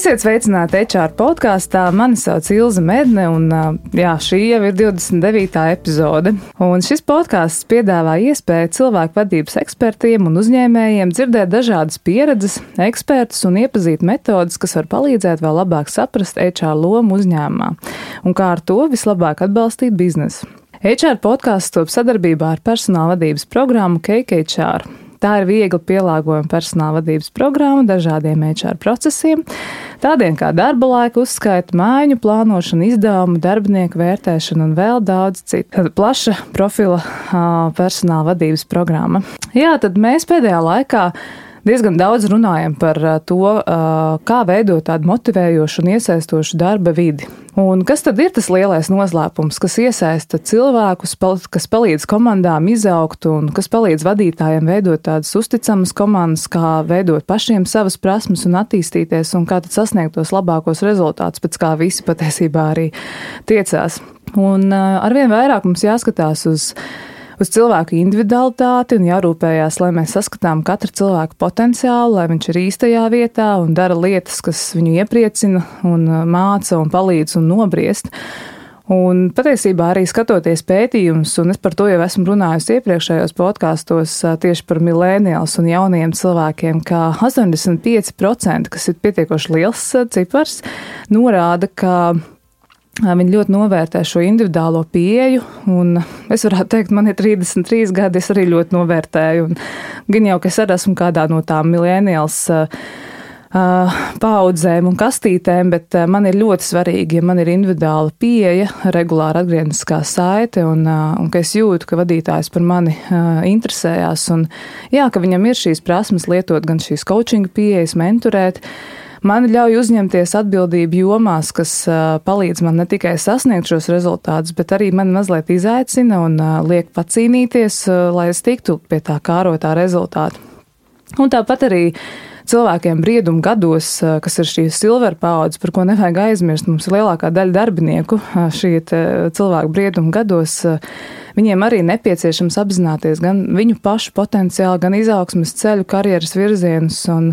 Esiet sveicināti HR podkāstā. Mani sauc Ilza Medne, un jā, šī jau ir 29. epizode. Un šis podkāsts piedāvā iespēju cilvēku vadības ekspertiem un uzņēmējiem dzirdēt dažādas pieredzes, ekspertus un iepazīt metodas, kas var palīdzēt vēl labāk saprast HR lomu uzņēmumā un kā ar to vislabāk atbalstīt biznesu. HR podkāsts top sadarbībā ar personāla vadības programmu KKHR. Tā ir viegli pielāgojama personāla vadības programma dažādiem HR procesiem, tādiem kā darba laika uzskaita, mājiņu plānošana, izdevumu, darbinieku vērtēšana un vēl daudz citu. Tāda plaša profila personāla vadības programma. Jā, tad mēs pēdējā laikā diezgan daudz runājam par to, kā veidot tādu motivējošu un iesaistošu darba vidi. Un kas tad ir tas lielais noslēpums, kas iesaista cilvēkus, kas palīdz komandām izaugt un kas palīdz vadītājiem veidot tādas uzticamas komandas, kā veidot pašiem savas prasmes un attīstīties un kā tad sasniegt tos labākos rezultātus, pēc kā visi patiesībā arī tiecās. Un arvien vairāk mums jāskatās uz uz cilvēku individualitāti un jārūpējās, lai mēs saskatām katru cilvēku potenciālu, lai viņš ir īstajā vietā un dara lietas, kas viņu iepriecina un uh, māca un palīdz un nobriest. Un patiesībā arī skatoties pētījumus, un es par to jau esmu runājusi iepriekšējos podkāstos uh, tieši par milēniāls un jauniem cilvēkiem, ka 85%, kas ir pietiekoši liels uh, cipars, norāda, ka Viņi ļoti novērtē šo individuālo pieeju, un es varētu teikt, man ir 33 gadi, es arī ļoti novērtēju. Gan jau, ka es arī esmu kādā no tām milēniāls paudzēm un kastītēm, bet man ir ļoti svarīgi, ja man ir individuāla pieeja, regulāra atgriezniskā saite, un, un ka es jūtu, ka vadītājs par mani interesējās, un jā, ka viņam ir šīs prasmes lietot gan šīs coaching pieejas, mentorēt. Uh, man ļauj uzņemties atbildību jomās, kas palīdz man ne tikai sasniegt šos rezultātus, bet arī man mazliet izaicina un liek pacīnīties, lai es tiktu pie tā kārotā rezultāta. Un tāpat arī cilvēkiem briedumu gados, kas ir šī silver paudze, par ko nevajag aizmirst. Mums lielākā daļa darbinieku šī cilvēku briedumu gados. Viņiem arī nepieciešams apzināties gan viņu pašu potenciālu, gan izaugsmas ceļu, karjeras virzienus. Un,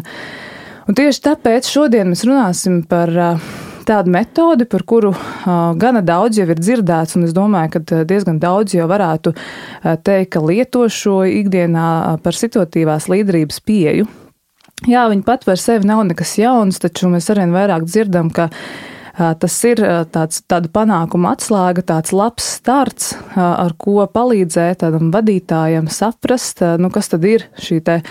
Un tieši tāpēc šodien mēs runāsim par tādu metodi, par kuru gana daudz jau ir dzirdēts, un es domāju, ka diezgan daudz jau varētu teikt, ka lieto šo ikdienā par situatīvās līderības pieju. Jā, viņi pat par sevi nav nekas jauns, taču mēs arvien vairāk dzirdam, ka tas ir tāds, tāda panākuma atslēga, tāds labs starts, ar ko palīdzēt tādam vadītājam saprast, nu, kas tad ir šī te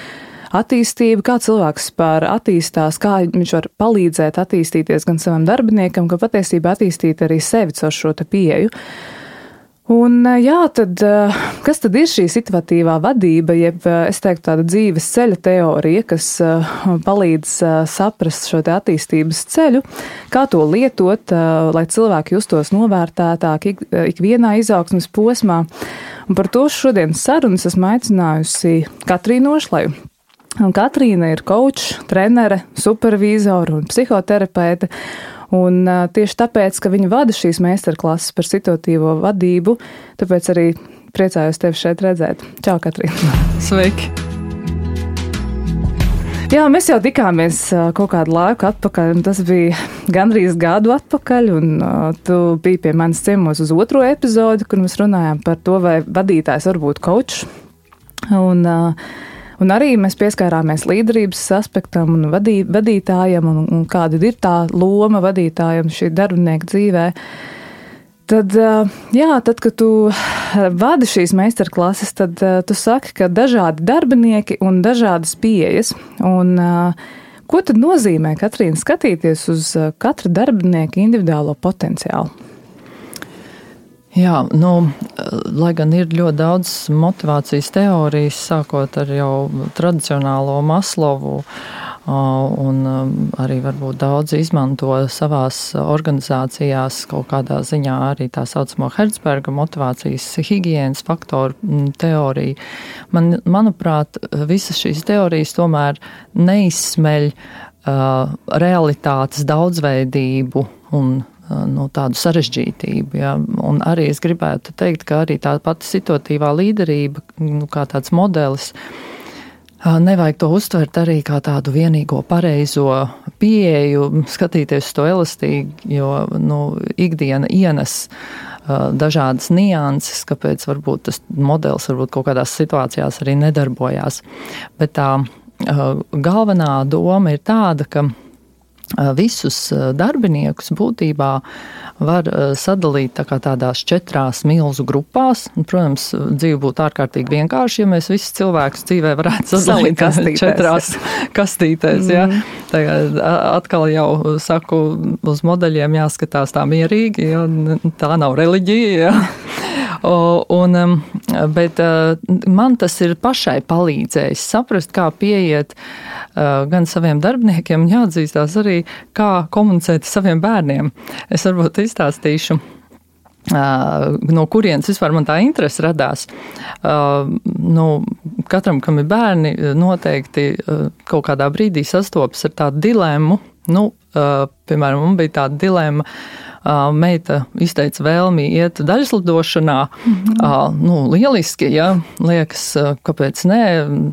attīstību, kā cilvēks spēr attīstās, kā viņš var palīdzēt attīstīties gan savam darbiniekam, gan patiesībā attīstīt arī sevi caur šo pieeju. Un, jā, tad kas tad ir šī situatīvā vadība, jeb es teiktu tāda dzīves ceļa teorija, kas palīdz saprast šo attīstības ceļu, kā to lietot, lai cilvēki justos novērtētāk ik, ikvienā izaugsmas posmā. Un par to šodienas sarunas esmu aicinājusi Katrīnu Ošlaju. Un Katrīna ir kočs, trenere, supervizora un psihoterapeite. Un tieši tāpēc, ka viņa vada šīs meistarklases par situatīvo vadību, tāpēc arī priecājos tevi šeit redzēt. Čau, Katrīna! Sveiki! Jā, mēs jau tikāmies kaut kādu laiku atpakaļ, un tas bija gandrīz gadu atpakaļ, un uh, tu biji pie manis ciemos uz otro epizodi, kur mēs runājām par to, vai vadītājs var būt kočs. Un, uh, Un arī mēs pieskārāmies līderības aspektam un vadī, vadītājam un, un kāda ir tā loma vadītājam šī darbinieka dzīvē. Tad, jā, tad, kad tu vadi šīs meistarklases, tad tu saki, ka dažādi darbinieki un dažādas pieejas. Un, ko tad nozīmē, Katrīna, skatīties uz katra darbinieka individuālo potenciālu? Jā, nu, lai gan ir ļoti daudz motivācijas teorijas, sākot ar jau tradicionālo Maslovu, un arī varbūt daudz izmanto savās organizācijās kaut kādā ziņā arī tā saucamo Herzberga motivācijas higienas faktoru teoriju. Man, manuprāt, visas šīs teorijas tomēr neizsmeļ uh, realitātes daudzveidību un nu, tādu sarežģītību. Ja. Un arī es gribētu teikt, ka arī tā pati situatīvā līderība, nu, kā tāds modelis, nevajag to uztvert arī kā tādu vienīgo pareizo pieeju, skatīties to elastīgi, jo nu, ikdiena ienes dažādas nianses, kāpēc varbūt tas modelis varbūt kaut kādās situācijās arī nedarbojās. Bet tā galvenā doma ir tāda, ka visus darbiniekus būtībā var sadalīt tā tādās četrās milzu grupās. Un, protams, dzīve būtu ārkārtīgi vienkārši, ja mēs visus cilvēkus dzīvē varētu sadalīt kastītēs. četrās kastītēs. Mm. Ja. Tagad atkal jau saku, uz modeļiem jāskatās tā mierīgi, ja tā nav reliģija. Ja. Un, bet uh, man tas ir pašai palīdzējis saprast, kā pieiet uh, gan saviem darbiniekiem, jāatzīstās arī, kā komunicēt saviem bērniem. Es varbūt izstāstīšu. Uh, no kurienes vispār man tā interese radās. Nu, katram, kam ir bērni, noteikti kaut kādā brīdī sastopas ar tādu dilemmu. Nu, piemēram, man bija tāda dilemma, meita izteica vēlmi iet daļslidošanā. Mm -hmm. nu, lieliski, ja liekas, kāpēc nē,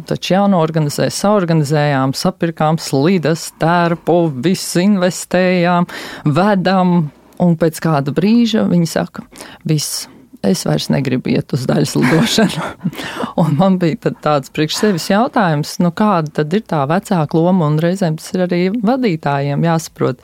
taču jānorganizē, saorganizējām, sapirkām slidas, tērpu, visu investējām, vedam. Un pēc kāda brīža viņi saka, viss, es vairs negribu iet uz daļas lidošanu. man bija tāds priekš sevis jautājums, nu kāda tad ir tā vecāka loma, un reizēm tas ir arī vadītājiem jāsaprot,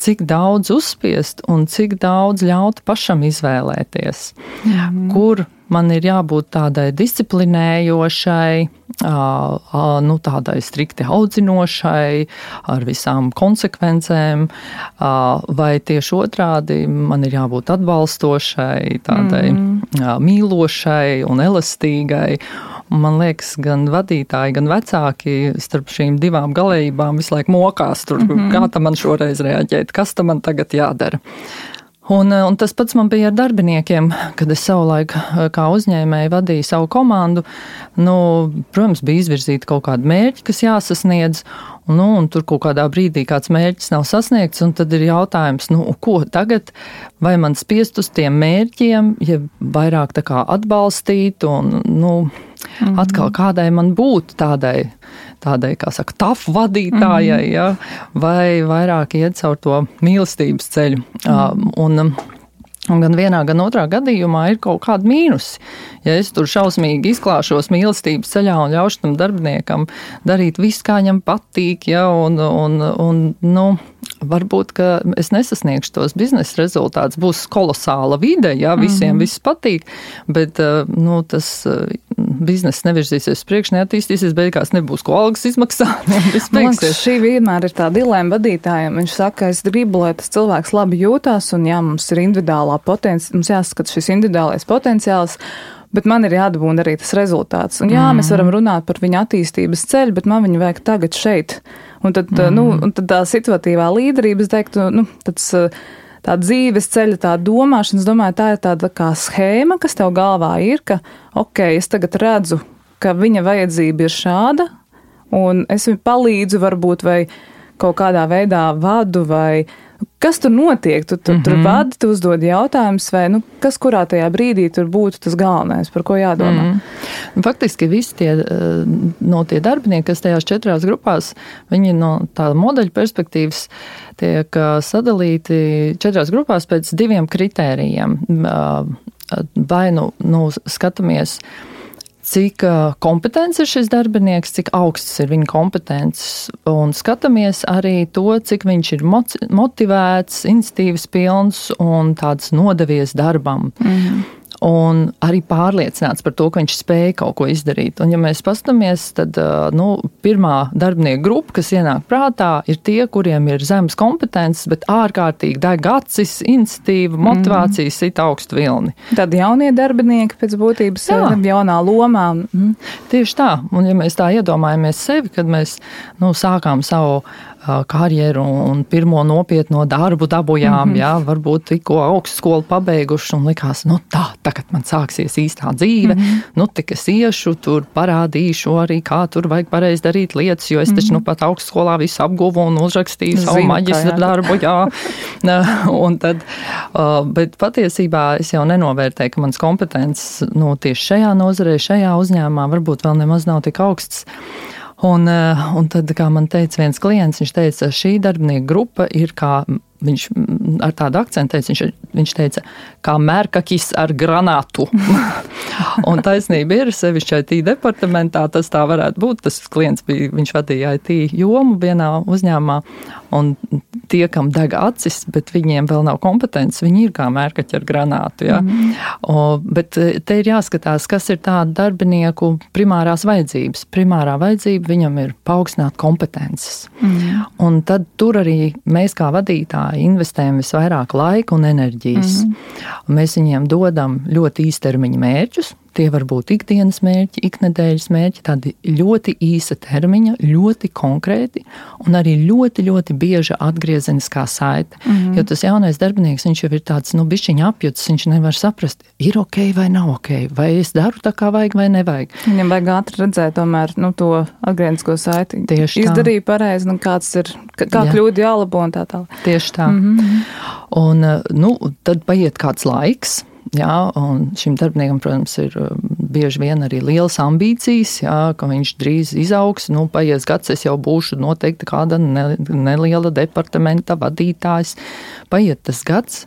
cik daudz uzspiest un cik daudz ļaut pašam izvēlēties, mm. kur man ir jābūt tādai disciplinējošai, nu, tādai strikti audzinošai, ar visām konsekvencēm, vai tieši otrādi man ir jābūt atbalstošai, tādai mm. mīlošai un elastīgai. Man liekas, gan vadītāji, gan vecāki starp šīm divām galējībām visu laiku mokās, tur, mm -hmm. kā tam man šoreiz reaģēt, kas tam man tagad jādara. Un, un tas pats man bija ar darbiniekiem, kad es savulaik kā uzņēmēji vadīju savu komandu. Nu, protams, bija izvirzīti kaut kādi mērķi, kas jāsasniedz, nu, un tur kaut kādā brīdī kāds mērķis nav sasniegts, un tad ir jautājums, nu, ko tagad, vai man spiest uz tiem mērķiem, ja vairāk tā kā atbalstīt, un, nu, mm -hmm. atkal kādai man būt tādai tādai, kā saka, tafu vadītājai, mm -hmm. ja, vai vairāk iet caur to mīlestības ceļu. Mm -hmm. un, Un gan vienā, gan otrā gadījumā ir kaut kāda mīnusi. Ja es tur šausmīgi izklāšos mīlestības ceļā un ļaušu tam darbiniekam darīt visu, kā viņam patīk, ja, un, un, un nu, varbūt es nesasniegšu tos biznesa rezultātus. Būs kolosāla vide, ja visiem mm -hmm. viss patīk, bet nu, tas biznesa nevirzīsies uz priekšu, neattīstīsies, beigās nebūs ko algas izmaksāt. Man liekas, šī vienmēr ir tā dilēma vadītājiem. Viņš saka, es gribu, lai tas cilvēks labi jūtās, un jā, mums ir individuālā potenciāls, mums jāskata šis individuālais potenciāls. Bet man ir jādabūna arī tas rezultāts. Un jā, mm. mēs varam mhm. runāt par viņa attīstības ceļu, bet man viņu vajag tagad šeit. Un tad, mm. nu, un tad tā situatīvā līderība, es teiktu, nu, tāds tā dzīves ceļa, tā domāšana, es domāju, tā ir tāda kā schēma, kas tev galvā ir, ka, ok, es tagad redzu, ka viņa vajadzība ir šāda, un es viņu palīdzu varbūt vai kaut kādā veidā vadu vai Kas tur notiek? Tu, tu mm -hmm. tur mhm. vadi, tu uzdod jautājumus, vai nu, kas kurā tajā brīdī tur būtu tas galvenais, par ko jādomā? Mm -hmm. Faktiski visi tie, eh, no tie darbinieki, kas tajās četrās grupās, viņi no tā modeļa perspektīvas tiek eh, sadalīti četrās grupās pēc diviem kritērijiem. Vai nu, nu skatāmies cik kompetents ir šis darbinieks, cik augsts ir viņa kompetences, un skatāmies arī to, cik viņš ir motivēts, institīvas pilns un tāds nodevies darbam. Mm -hmm un arī pārliecināts par to, ka viņš spēja kaut ko izdarīt. Un, ja mēs paskatāmies, tad nu, pirmā darbinieku grupa, kas ienāk prātā, ir tie, kuriem ir zemes kompetences, bet ārkārtīgi deg acis, iniciatīva, mhm. motivācija mm. sit augstu vilni. Tad jaunie darbinieki pēc būtības Jā. jaunā lomā. Mm. Tieši tā, un ja mēs tā iedomājamies sevi, kad mēs nu, sākām savu karjeru un pirmo nopietno darbu dabūjām, mm -hmm. jā, varbūt tikko augstskolu pabeiguši un likās, nu tā, tagad man sāksies īstā dzīve, mm -hmm. nu tik es iešu, tur parādīšu arī, kā tur vajag pareizi darīt lietas, jo es mm -hmm. taču nu mhm. pat augstskolā visu apguvu un uzrakstīju Zinu, savu maģistra darbu, jā. un tad, bet patiesībā es jau nenovērtēju, ka mans kompetences, nu, tieši šajā nozarē, šajā uzņēmumā varbūt vēl nemaz nav tik augsts. Un, uh, un tad, kā man teica viens klients, viņš teica, šī darbinieku grupa ir kā viņš ar tādu akcentu teica, viņš, viņš teica, kā mērkakis ar granātu. un taisnība ir, sevišķi IT departamentā, tas tā varētu būt. Tas klients bija, viņš vadīja IT jomu vienā uzņēmumā, un tie, kam deg acis, bet viņiem vēl nav kompetences, viņi ir kā mērkaķi ar granātu. Ja? Mm. O, bet e, te ir jāskatās, kas ir tāda darbinieku primārās vajadzības. Primārā vajadzība viņam ir paaugstināt kompetences. Mm. Un tad tur arī mēs kā vadītāji investējam visvairāk laika un enerģijas. Mm -hmm. Mēs viņiem dodam ļoti īstermiņa mērķus, Tie var būt ikdienas mērķi, iknedēļas mērķi, tādi ļoti īsa termiņa, ļoti konkrēti un arī ļoti, ļoti bieža atgriezeniskā saite. Mm -hmm. Jo tas jaunais darbinieks, viņš jau ir tāds, nu, bišķiņa apjuts, viņš nevar saprast, ir ok vai nav ok, vai es daru tā kā vajag vai nevajag. Viņam vajag ātri redzēt tomēr, nu, to atgriezenisko saiti. Tieši tā. Izdarīja pareizi, nu, kāds ir, kā Jā. kļūda jālabo un tā tālāk. Tieši tā. Mm -hmm. Un, nu, tad paiet kāds laiks Jā, šim darbiniekam, protams, ir um, bieži vien arī lielas ambīcijas, jā, ka viņš drīz izaugs. Nu, paies gads, es jau būšu noteikti kāda neliela departamenta vadītājs. Paiet tas gads,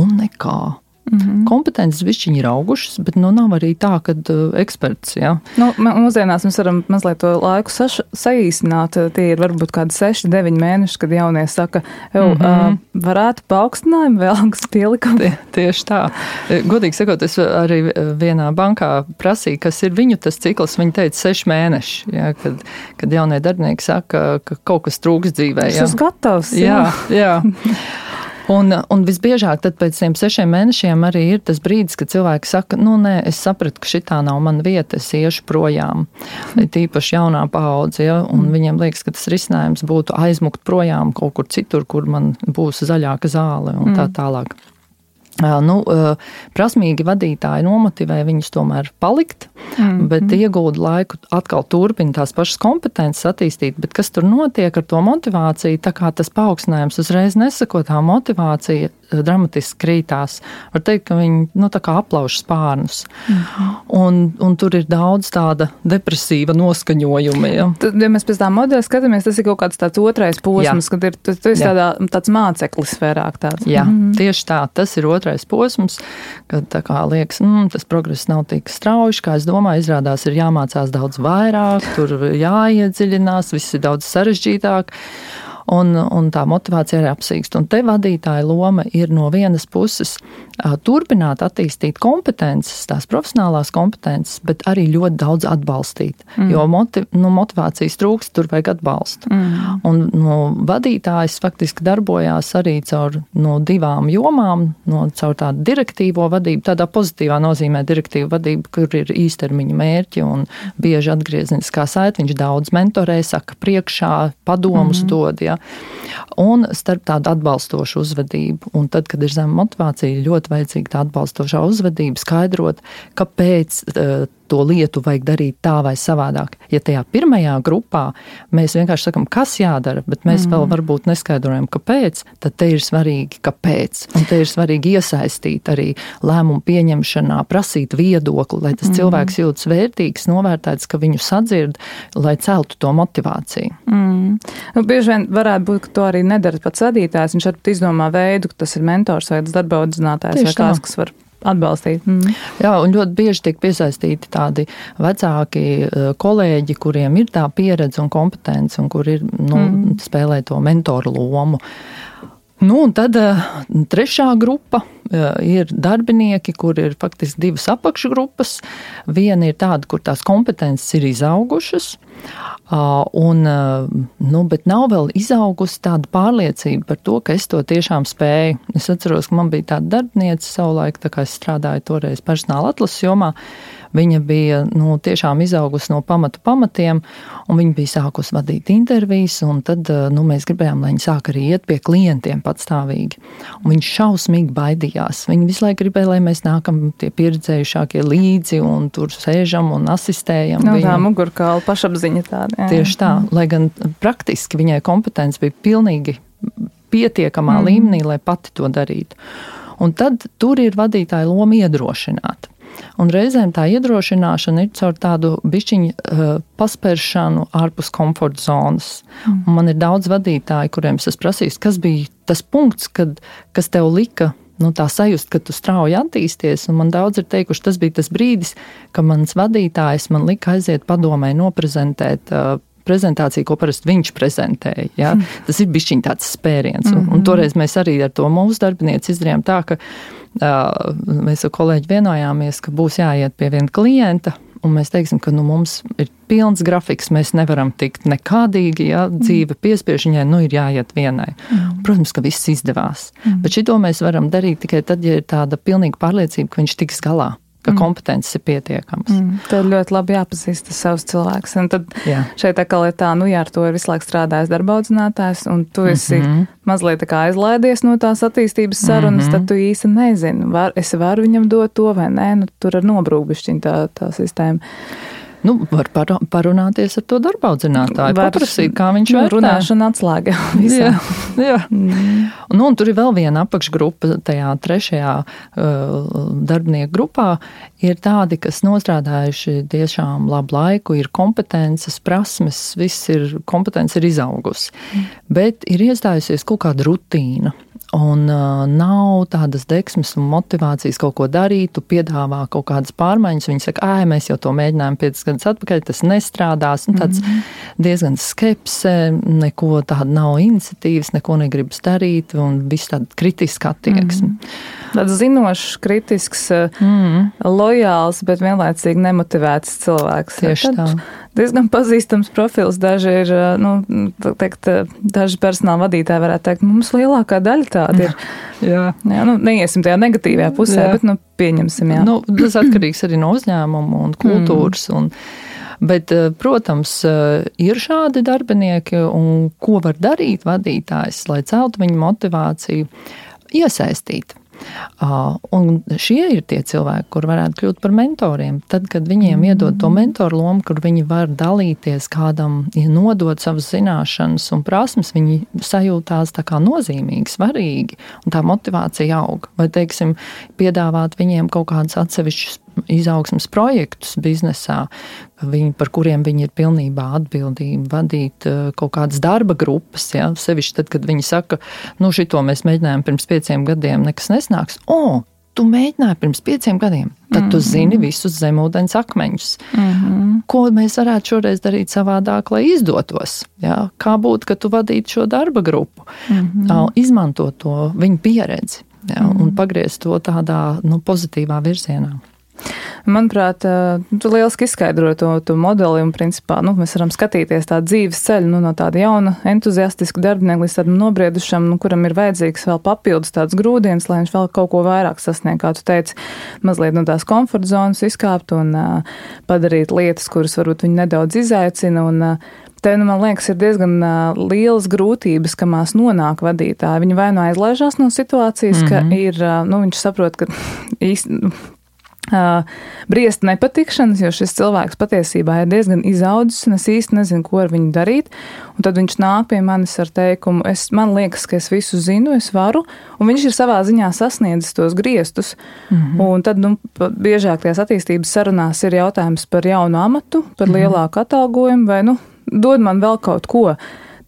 un nekā. Mm -hmm. Kompetences višķiņi ir augušas, bet nu nav arī tā, ka uh, eksperts. Ja. Nu, mūsdienās mēs varam mazliet to laiku saīsināt. Tie ir varbūt kādi 6, 9 mēneši, kad jaunie saka, jau mm -hmm. uh, varētu paaugstinājumu vēl augstu pielikumu. Tie, tieši tā. E, godīgi sakot, es arī vienā bankā prasīju, kas ir viņu tas cikls. Viņi teica 6 mēneši, ja, kad, kad jaunie darbinieki saka, ka kaut kas trūks dzīvē. Tas ja. gatavs. Jā, jā. jā. Un, un visbiežāk pēc tiem sešiem mēnešiem arī ir tas brīdis, kad cilvēki saka, nu nē, es sapratu, ka šitā nav mana vieta, es iešu projām. Tīpaši jaunā paudze, ja, un mm. viņiem liekas, ka tas risinājums būtu aizmukt projām kaut kur citur, kur man būs zaļāka zāle un tā mm. tālāk. Nu, prasmīgi vadītāji nomotivē viņus tomēr palikt, mm, bet mm. iegūda laiku atkal turpina tās pašas kompetences attīstīt. Bet kas tur notiek ar to motivāciju? Tā kā tas paaugstinājums uzreiz nesako, tā motivācija dramatiski krītās. Var teikt, ka viņi nu, aplauž spārnus. Mm. Un, un tur ir daudz tāda depresīva noskaņojuma. Ja, Tad, ja mēs pēc tā modeļa skatāmies, tas ir kaut kāds tāds otrais posms, Jā. kad ir tas, tas tāds māceklis vairāk tāds. Jā, mm. tieši tā, tas ir otrais posms, kad kā liekas, mm, tas progress nav tik strauji, kā es domāju, izrādās ir jāmācās daudz vairāk, tur jāiedziļinās, viss ir daudz sarežģītāk un, un tā motivācija arī apsīkst. Un te vadītāja loma ir no vienas puses turpināt attīstīt kompetences, tās profesionālās kompetences, bet arī ļoti daudz atbalstīt. Mm. Jo motiv, nu, motivācijas trūkst, tur vajag atbalstu. Mm. Un no vadītājs faktiski darbojās arī caur no divām jomām, no caur tādu direktīvo vadību, tādā pozitīvā nozīmē direktīvu vadību, kur ir īstermiņa mērķi un bieži atgriezeniskā saita. Viņš daudz mentorē, saka priekšā, padomus mm. dod. Ja. Un starp tādu atbalstošu uzvedību. Un tad, kad ir zema motivācija, ļoti vajadzīga tā atbalstošā uzvedība, skaidrot, kāpēc uh, to lietu vajag darīt tā vai savādāk. Ja tajā pirmajā grupā mēs vienkārši sakām, kas jādara, bet mēs mm. vēl varbūt neskaidrojam, kāpēc, tad te ir svarīgi, kāpēc. Un te ir svarīgi iesaistīt arī lēmumu pieņemšanā, prasīt viedokli, lai tas mm. cilvēks jūtas vērtīgs, novērtēts, ka viņu sadzird, lai celtu to motivāciju. Mm. Nu, bieži vien varētu būt, ka to arī nedara pats vadītājs. Viņš izdomā veidu, ka tas ir mentors vai darba audzinātājs vai kāds, kas var atbalstīt. Mm. Jā, un ļoti bieži tiek piesaistīti tādi vecāki eh, kolēģi, kuriem ir tā pieredze un kompetence, un kur ir nu, mm. spēlē to mentoru lomu. Nu, un tad uh, trešā grupa ir darbinieki, kur ir faktiski divas apakšgrupas. Viena ir tāda, kur tās kompetences ir izaugušas, uh, un, nu, bet nav vēl izaugusi tāda pārliecība par to, ka es to tiešām spēju. Es atceros, ka man bija tāda darbiniece savulaik, tā kā es strādāju toreiz personāla atlases jomā. Viņa bija nu, tiešām izaugusi no pamatu pamatiem, un viņa bija sākusi vadīt intervijas. Tad eh, nu, mēs gribējām, lai viņa sāk arī iet pie klientiem patstāvīgi. Un viņš šausmīgi baidījās. Viņa visu laiku gribēja, lai mēs nākam tie pieredzējušākie līdzi un tur sēžam un asistējam. No, nu, tā mugurkaula pašapziņa tāda. Jā. Tieši tā, lai gan praktiski viņai kompetence bija pilnīgi pietiekamā mm. līmenī, lai pati to darītu. Un tad tur ir vadītāja loma iedrošināt. Un reizēm tā iedrošināšana ir caur tādu bišķiņu uh, paspēršanu ārpus komforta zonas. Mm. Un man ir daudz vadītāju, kuriem es esmu prasījis, kas bija tas punkts, kad, kas tev lika nu, tā sajust, ka tu strauji attīsties. Man daudz ir teikuši, tas bija tas brīdis, kad mans vadītājs man lika aiziet padomē, noprezentēt. Uh, prezentāciju, ko parasti viņš prezentēja. Ja? Mm. Tas ir bijis tāds spēriens. Mm -hmm. un, un mhm. toreiz mēs arī ar to mūsu darbinieci izdarījām tā, ka uh, mēs ar kolēģi vienojāmies, ka būs jāiet pie viena klienta. Un mēs teiksim, ka nu, mums ir pilns grafiks, mēs nevaram tikt nekādīgi, ja mm. dzīve piespiež viņai, nu ir jāiet vienai. Mm. Protams, ka viss izdevās. Mm. Bet šito mēs varam darīt tikai tad, ja ir tāda pilnīga pārliecība, ka viņš tiks galā ka mm. kompetences ir pietiekamas. Mm. Tad ļoti labi jāpazīst savus cilvēkus. Un tad Jā. šeit atkal ir tā, nu, jā, ar to ir visu laiku strādājis darba audzinātājs, un tu esi mm -hmm. mazliet kā aizlaidies no tās attīstības sarunas, mm -hmm. tad tu īsti nezini, var, es varu viņam dot to vai nē, nu, tur ir nobrūkbišķiņ tā, tā sistēma. Nu, var parunāties ar to darba audzinātāju, var, paprasīt, kā viņš nu, runāšana atslēga. jā, jā. Mm. Nu, un tur ir vēl viena apakšgrupa, tajā trešajā uh, darbinieku grupā, ir tādi, kas nostrādājuši tiešām labu laiku, ir kompetences, prasmes, viss ir kompetence ir izaugusi. Mm. Bet ir iestājusies kaut kāda rutīna. Un uh, nav tādas deksmes un motivācijas kaut ko darīt, tu piedāvā kaut kādas pārmaiņas. Viņi saka, ah, mēs jau to mēģinājām piecas gadus atpakaļ, tas nestrādās. Un tāds mm -hmm. diezgan skepse, neko tāda nav iniciatīvas, neko negribas darīt, un viss tāda kritiska attieksme. Mm -hmm. Tāds zinošs, kritisks, mm -hmm. lojāls, bet vienlaicīgi nemotivēts cilvēks. Tieši ja, tā diezgan pazīstams profils. Daži ir, nu, teikt, daži personāla vadītāji varētu teikt, mums lielākā daļa tāda ir. Jā, jā nu, neiesim tajā negatīvajā pusē, jā. bet nu, pieņemsim. Jā. Nu, tas atkarīgs arī no uzņēmuma un kultūras. Mm. Un, Bet, protams, ir šādi darbinieki, un ko var darīt vadītājs, lai celtu viņu motivāciju, iesaistīt. Un šie ir tie cilvēki, kur varētu kļūt par mentoriem. Tad, kad viņiem mm. iedod to mentoru lomu, kur viņi var dalīties kādam, ja nodot savas zināšanas un prasmes, viņi sajūtās tā kā nozīmīgi, svarīgi, un tā motivācija aug. Vai, teiksim, piedāvāt viņiem kaut kādus atsevišķus izaugsmas projektus biznesā, viņi, par kuriem viņi ir pilnībā atbildīgi vadīt eh, kaut kādas darba grupas. Ja? Sevišķi tad, kad viņi saka, nu, šito mēs mēģinājām pirms pieciem gadiem, nekas nesnāks. O, tu mēģināji pirms pieciem gadiem, tad mm -hmm. tu mhm. zini visus zemūdens akmeņus. Mm -hmm. Ko mēs varētu šoreiz darīt savādāk, lai izdotos? Ja? Kā būtu, ka tu vadītu šo darba grupu, mm -hmm. izmantot to viņu pieredzi ja? mm -hmm. un pagriezt to tādā nu, pozitīvā virzienā. Manuprāt, tu lieliski izskaidro to, to modeli un, principā, nu, mēs varam skatīties tā dzīves ceļu nu, no tāda jauna, entuziastiska darbinieka līdz tādam nobriedušam, nu, kuram ir vajadzīgs vēl papildus tāds grūdienis, lai viņš vēl kaut ko vairāk sasniegtu, kā tu teici, mazliet no tās komforta zonas izkāpt un uh, padarīt lietas, kuras varbūt viņu nedaudz izaicina. Un, uh, Te, nu, man liekas, ir diezgan uh, lielas grūtības, kamās nonāk vadītāji. Viņi vai nu aizlaižās no situācijas, mm -hmm. ka mhm. ir, uh, nu, viņš saprot, ka īsti briest nepatikšanas, jo šis cilvēks patiesībā ir diezgan izaudzis, un es īsti nezinu, ko ar viņu darīt. Un tad viņš nāk pie manis ar teikumu, es, man liekas, ka es visu zinu, es varu, un viņš ir savā ziņā sasniedzis tos griestus. Mm -hmm. Un tad, nu, biežāk tajās attīstības sarunās ir jautājums par jaunu amatu, par -hmm. lielāku atalgojumu, vai, nu, dod man vēl kaut ko.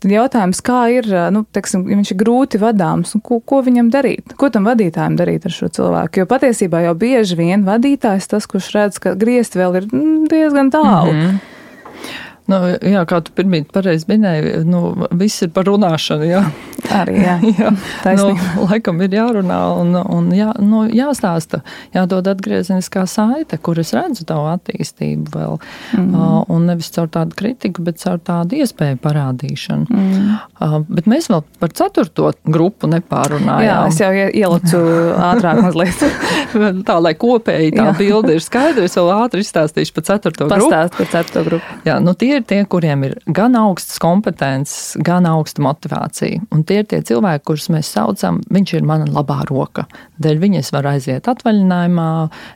Tad jautājums, kā ir, nu, teiksim, ja viņš ir grūti vadāms, ko, ko viņam darīt? Ko tam vadītājam darīt ar šo cilvēku? Jo patiesībā jau bieži vien vadītājs tas, kurš redz, ka griezt vēl ir mm, diezgan tālu. Mm -hmm. Nu, jā, kā tu pirmie pareizi minēji, nu, viss ir par runāšanu. Jā. Arī jā, jā. nu, laikam ir jārunā un, un jā, nu, jāstāsta, jādod atgriezeniskā saite, kur es redzu tavu attīstību vēl. Mm. Uh, un nevis caur tādu kritiku, bet caur tādu iespēju parādīšanu. Mm. Uh, bet mēs vēl par ceturto grupu nepārunājām. Jā, es jau ielicu ātrāk mazliet. tā, lai kopēji tā jā. bilde ir skaidra, es vēl ātri izstāstīšu par ceturto Pastāst grupu. Pastāst par ceturto grupu. Jā, nu tie ir tie, kuriem ir gan augstas kompetences, gan augsta motivācija. Un tie ir tie cilvēki, kurus mēs saucam, viņš ir mana labā roka. Dēļ viņa es varu aiziet atvaļinājumā,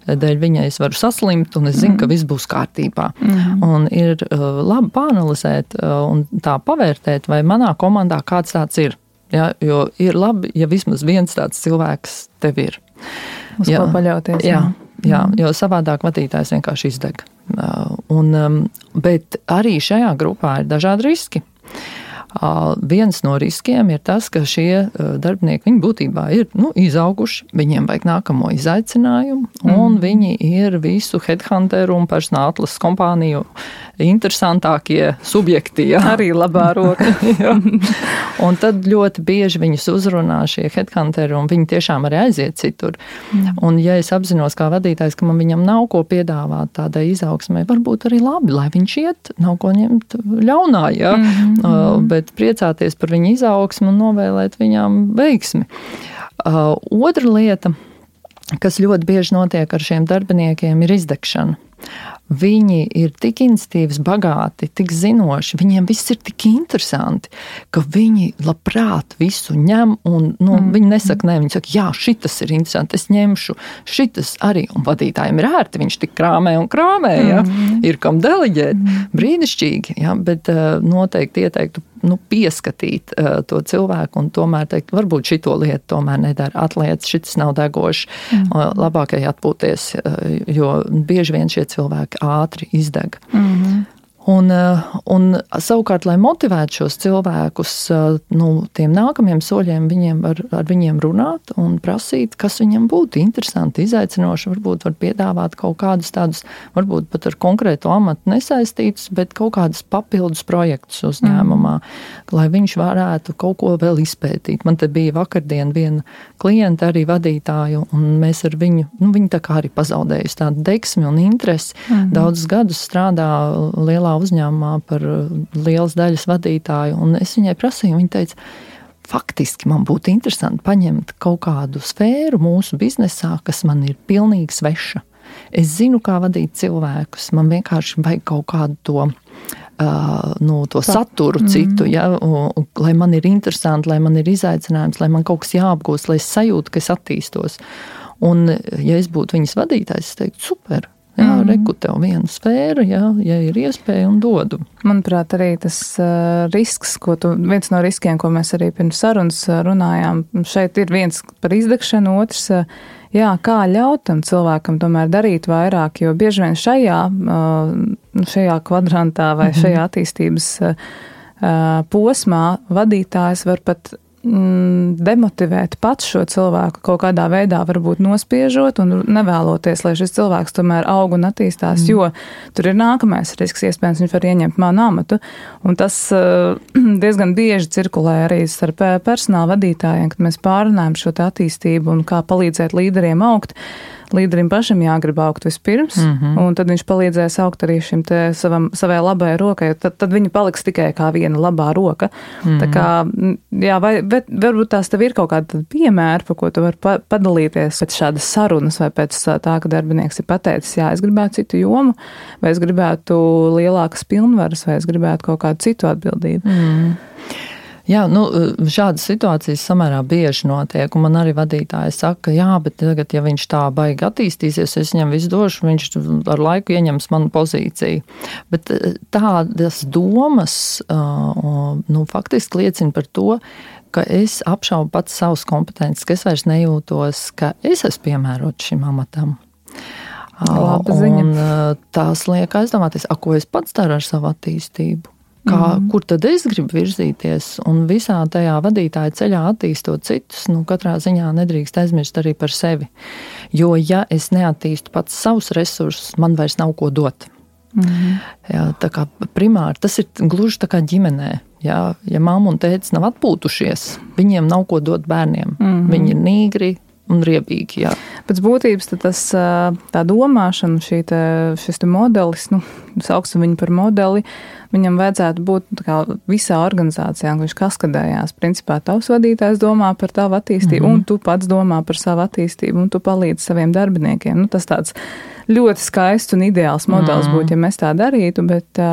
dēļ viņa es varu saslimt, un es zinu, mm. ka viss būs kārtībā. Mm. Un ir uh, labi pāanalizēt uh, un tā pavērtēt, vai manā komandā kāds tāds ir. Ja, jo ir labi, ja vismaz viens tāds cilvēks tev ir. Uz jā, ko paļauties. Jā. jā. Jā, mm. jo savādāk vadītājs vienkārši izdeg. Uh, un, um, bet arī šajā grupā ir dažādi riski. Viens no riskiem ir tas, ka šie darbinieki būtībā ir nu, izauguši, viņiem vajag nākamo izaicinājumu, un mm. viņi ir visu headhunteru un personāla atlases kompāniju interesantākie subjekti. Jā. Arī labā roka. un tad ļoti bieži viņus uzrunā šie headhunteri, un viņi tiešām arī aiziet citur. Mm. Un, ja es apzinos kā vadītājs, ka man viņam nav ko piedāvāt tādai izaugsmai, varbūt arī labi, lai viņš iet, nav ko ņemt ļaunā. Ja? Mm -hmm. uh, bet priecāties par viņu izaugsmu un novēlēt viņām veiksmi. Uh, otra lieta, kas ļoti bieži notiek ar šiem darbiniekiem, ir izdegšana. Viņi ir tik institīvs, bagāti, tik zinoši, viņiem viss ir tik interesanti, ka viņi labprāt visu ņem. Un, nu, mm. Viņi nesaka, nē, viņi saka, jā, šis ir interesants, es ņemšu, šis arī. Un vadītājiem ir ērti, viņš tik krāmē un krāmē, ja? mm. ir kam deleģēt. Mm. Brīnišķīgi, ja? bet uh, noteikti ieteiktu nu, pieskatīt uh, to cilvēku un tomēr teikt, varbūt šito lietu tomēr nedara. Atliec, šis nav degošs, mm. uh, labākai atpūties, uh, jo bieži vien šie cilvēki ātri izdeg. Mm -hmm. Un, eh, un savukārt, lai motivētu šos cilvēkus, eh, nu, tiem nākamajiem soļiem, viņiem var, ar viņiem runāt un prasīt, kas viņam būtu interesanti, izaicinoši. Varbūt var piedāvāt kaut kādus tādus, varbūt pat ar konkrētu amatu nesaistītus, bet kaut kādus papildus projektus uzņēmumā, mm. lai viņš varētu kaut ko vēl izpētīt. Man te bija vakardien viena klienta, arī vadītāju, un mēs ar viņu, nu, viņa tā kā arī pazaudējusi tādu deksmi un interesi. Mm. Daudzus gadus strādā lielā uzņēmumā par uh, lielas daļas vadītāju, un es viņai prasīju, viņa teica, faktiski man būtu interesanti paņemt kaut kādu sfēru mūsu biznesā, kas man ir pilnīgi sveša. Es zinu, kā vadīt cilvēkus, man vienkārši vajag kaut kādu to. Uh, nu, to saturu mm. citu, ja, un, un, lai man ir interesanti, lai man ir izaicinājums, lai man kaut kas jāapgūst, lai es sajūtu, ka es attīstos. Un, ja es būtu viņas vadītājs, es teiktu, super, Jā, mm. reku tev viena sfēra, jā, ja ir iespēja un dodu. Manuprāt, arī tas uh, risks, ko tu, viens no riskiem, ko mēs arī pirms sarunas runājām, šeit ir viens par izdegšanu, otrs, uh, jā, kā ļaut tam cilvēkam tomēr darīt vairāk, jo bieži vien šajā, uh, šajā kvadrantā vai mm -hmm. šajā attīstības uh, posmā vadītājs var pat demotivēt pats šo cilvēku kaut kādā veidā, varbūt nospiežot un nevēloties, lai šis cilvēks tomēr aug un attīstās, mm. jo tur ir nākamais risks, iespējams, viņš var ieņemt manu amatu. Un tas uh, diezgan bieži cirkulē arī starp eh, personāla vadītājiem, kad mēs pārunājam šo attīstību un kā palīdzēt līderiem augt. Uh, līderim pašam jāgrib augt vispirms, mm -hmm. un tad viņš palīdzēs augt arī šim te savam, savai labai rokai, tad, tad viņa paliks tikai kā viena labā roka. Mm -hmm. Tā kā, jā, vai, bet varbūt tās tev ir kaut kāda piemēra, pa ko tu vari pa, padalīties pēc šādas sarunas vai pēc tā, ka darbinieks ir pateicis, jā, es gribētu citu jomu, vai es gribētu lielākas pilnvaras, vai es gribētu kaut kādu citu atbildību. Mm -hmm. Jā, nu, šādas situācijas samērā bieži notiek. Man arī vadītāji saka, jā, bet tagad, ja viņš tā baigi attīstīsies, es viņam visu došu, viņš ar laiku ieņems manu pozīciju. Bet eh, tādas domas nu, faktiski liecina par to, ka es apšaubu pats savus kompetences, ka es vairs nejūtos, ka es esmu piemērots šim amatam. Laba ziņa. Un, tās liek aizdomāties, ko es pats daru ar savu attīstību kā, mm. kur tad es gribu virzīties. Un visā tajā vadītāja ceļā attīstot citus, nu, katrā ziņā nedrīkst aizmirst arī par sevi. Jo, ja es neattīstu pats savus resursus, man vairs nav ko dot. Mm. Jā, tā kā primāri tas ir gluži tā kā ģimenē. Jā, ja mamma un tēvs nav atpūtušies, viņiem nav ko dot bērniem. Mm -hmm. Viņi ir nīgri, un riebīgi. Jā. Pēc būtības tas, tā domāšana, te, šis te modelis, nu, sauksim viņu par modeli, viņam vajadzētu būt kā, visā organizācijā, viņš kaskadējās. Principā tavs vadītājs domā par tavu attīstību, mm -hmm. un tu pats domā par savu attīstību, un tu palīdzi saviem darbiniekiem. Nu, tas tāds ļoti skaists un ideāls modelis mm -hmm. būtu, ja mēs tā darītu, bet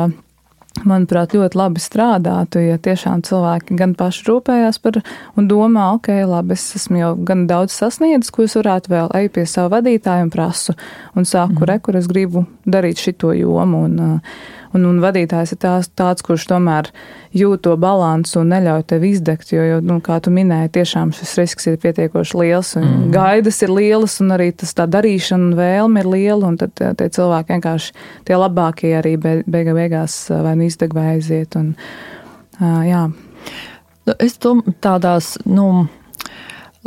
manuprāt, ļoti labi strādātu, ja tiešām cilvēki gan paši rūpējās par un domā, ok, labi, es esmu jau gan daudz sasniedzis, ko es varētu vēl eju pie savu vadītāju un prasu un sāku mm. re, kur es gribu darīt šito jomu. Un, Un, un vadītājs ir tās, tāds, kurš tomēr jūt to balansu un neļauj tev izdegt, jo, jo nu, kā tu minēji, tiešām šis risks ir pietiekoši liels, un mm. gaidas ir lielas, un arī tas tā darīšana un vēlme ir liela, tad tie cilvēki vienkārši tie labākie arī beiga beigās vai nu izdeg vai aiziet. Un, jā. Nu, es to tādās, nu,